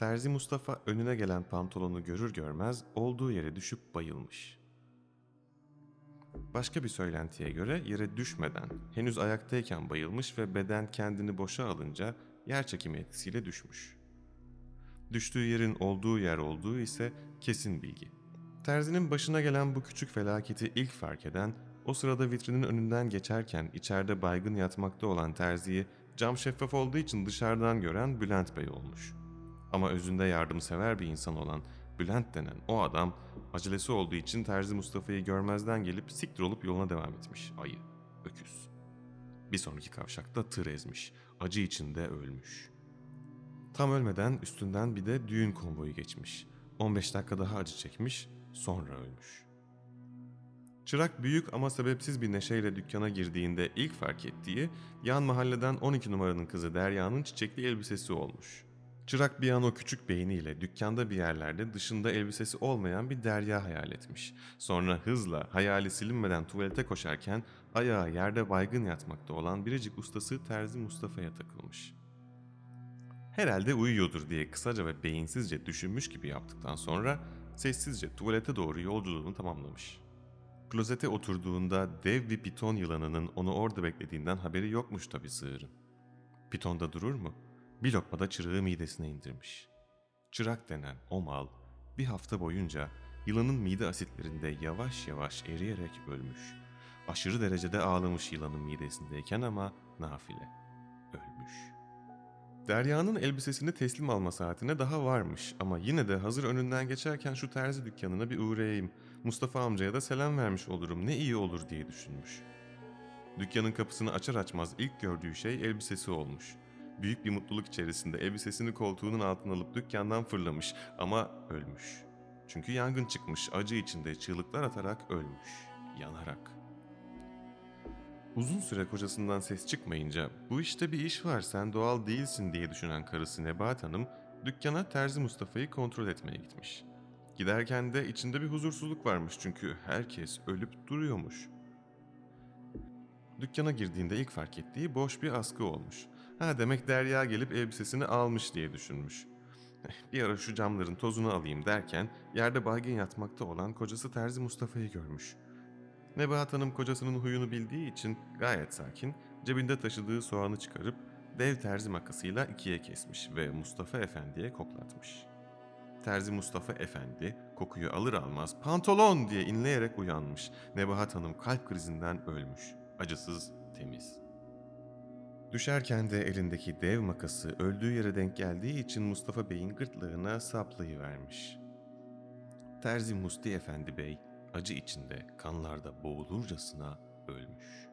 Terzi Mustafa önüne gelen pantolonu görür görmez olduğu yere düşüp bayılmış. Başka bir söylentiye göre yere düşmeden henüz ayaktayken bayılmış ve beden kendini boşa alınca yer çekimi etkisiyle düşmüş. Düştüğü yerin olduğu yer olduğu ise kesin bilgi. Terzinin başına gelen bu küçük felaketi ilk fark eden, o sırada vitrinin önünden geçerken içeride baygın yatmakta olan terziyi cam şeffaf olduğu için dışarıdan gören Bülent Bey olmuş. Ama özünde yardımsever bir insan olan Bülent denen o adam acelesi olduğu için Terzi Mustafa'yı görmezden gelip siktir olup yoluna devam etmiş. Ayı, öküz. Bir sonraki kavşakta tır ezmiş. Acı içinde ölmüş. Tam ölmeden üstünden bir de düğün konvoyu geçmiş. 15 dakika daha acı çekmiş, sonra ölmüş. Çırak büyük ama sebepsiz bir neşeyle dükkana girdiğinde ilk fark ettiği yan mahalleden 12 numaranın kızı Derya'nın çiçekli elbisesi olmuş. Çırak bir an o küçük beyniyle dükkanda bir yerlerde dışında elbisesi olmayan bir Derya hayal etmiş. Sonra hızla hayali silinmeden tuvalete koşarken ayağı yerde baygın yatmakta olan biricik ustası Terzi Mustafa'ya takılmış. Herhalde uyuyordur diye kısaca ve beyinsizce düşünmüş gibi yaptıktan sonra sessizce tuvalete doğru yolculuğunu tamamlamış. Klozete oturduğunda dev bir piton yılanının onu orada beklediğinden haberi yokmuş tabi sığırın. Pitonda durur mu? Bir lokmada çırağı midesine indirmiş. Çırak denen o mal bir hafta boyunca yılanın mide asitlerinde yavaş yavaş eriyerek ölmüş. Aşırı derecede ağlamış yılanın midesindeyken ama nafile. Ölmüş. Derya'nın elbisesini teslim alma saatine daha varmış ama yine de hazır önünden geçerken şu terzi dükkanına bir uğrayayım. Mustafa amcaya da selam vermiş olurum ne iyi olur diye düşünmüş. Dükkanın kapısını açar açmaz ilk gördüğü şey elbisesi olmuş. Büyük bir mutluluk içerisinde elbisesini koltuğunun altına alıp dükkandan fırlamış ama ölmüş. Çünkü yangın çıkmış acı içinde çığlıklar atarak ölmüş. Yanarak. Uzun süre kocasından ses çıkmayınca bu işte bir iş var sen doğal değilsin diye düşünen karısı Nebahat Hanım dükkana Terzi Mustafa'yı kontrol etmeye gitmiş. Giderken de içinde bir huzursuzluk varmış çünkü herkes ölüp duruyormuş. Dükkana girdiğinde ilk fark ettiği boş bir askı olmuş. Ha demek Derya gelip elbisesini almış diye düşünmüş. Bir ara şu camların tozunu alayım derken yerde baygın yatmakta olan kocası Terzi Mustafa'yı görmüş. Nebahat Hanım kocasının huyunu bildiği için gayet sakin cebinde taşıdığı soğanı çıkarıp dev terzi makasıyla ikiye kesmiş ve Mustafa Efendi'ye koklatmış. Terzi Mustafa Efendi kokuyu alır almaz pantolon diye inleyerek uyanmış. Nebahat Hanım kalp krizinden ölmüş. Acısız, temiz. Düşerken de elindeki dev makası öldüğü yere denk geldiği için Mustafa Bey'in gırtlağına saplayıvermiş. Terzi Musti Efendi Bey acı içinde kanlarda boğulurcasına ölmüş.''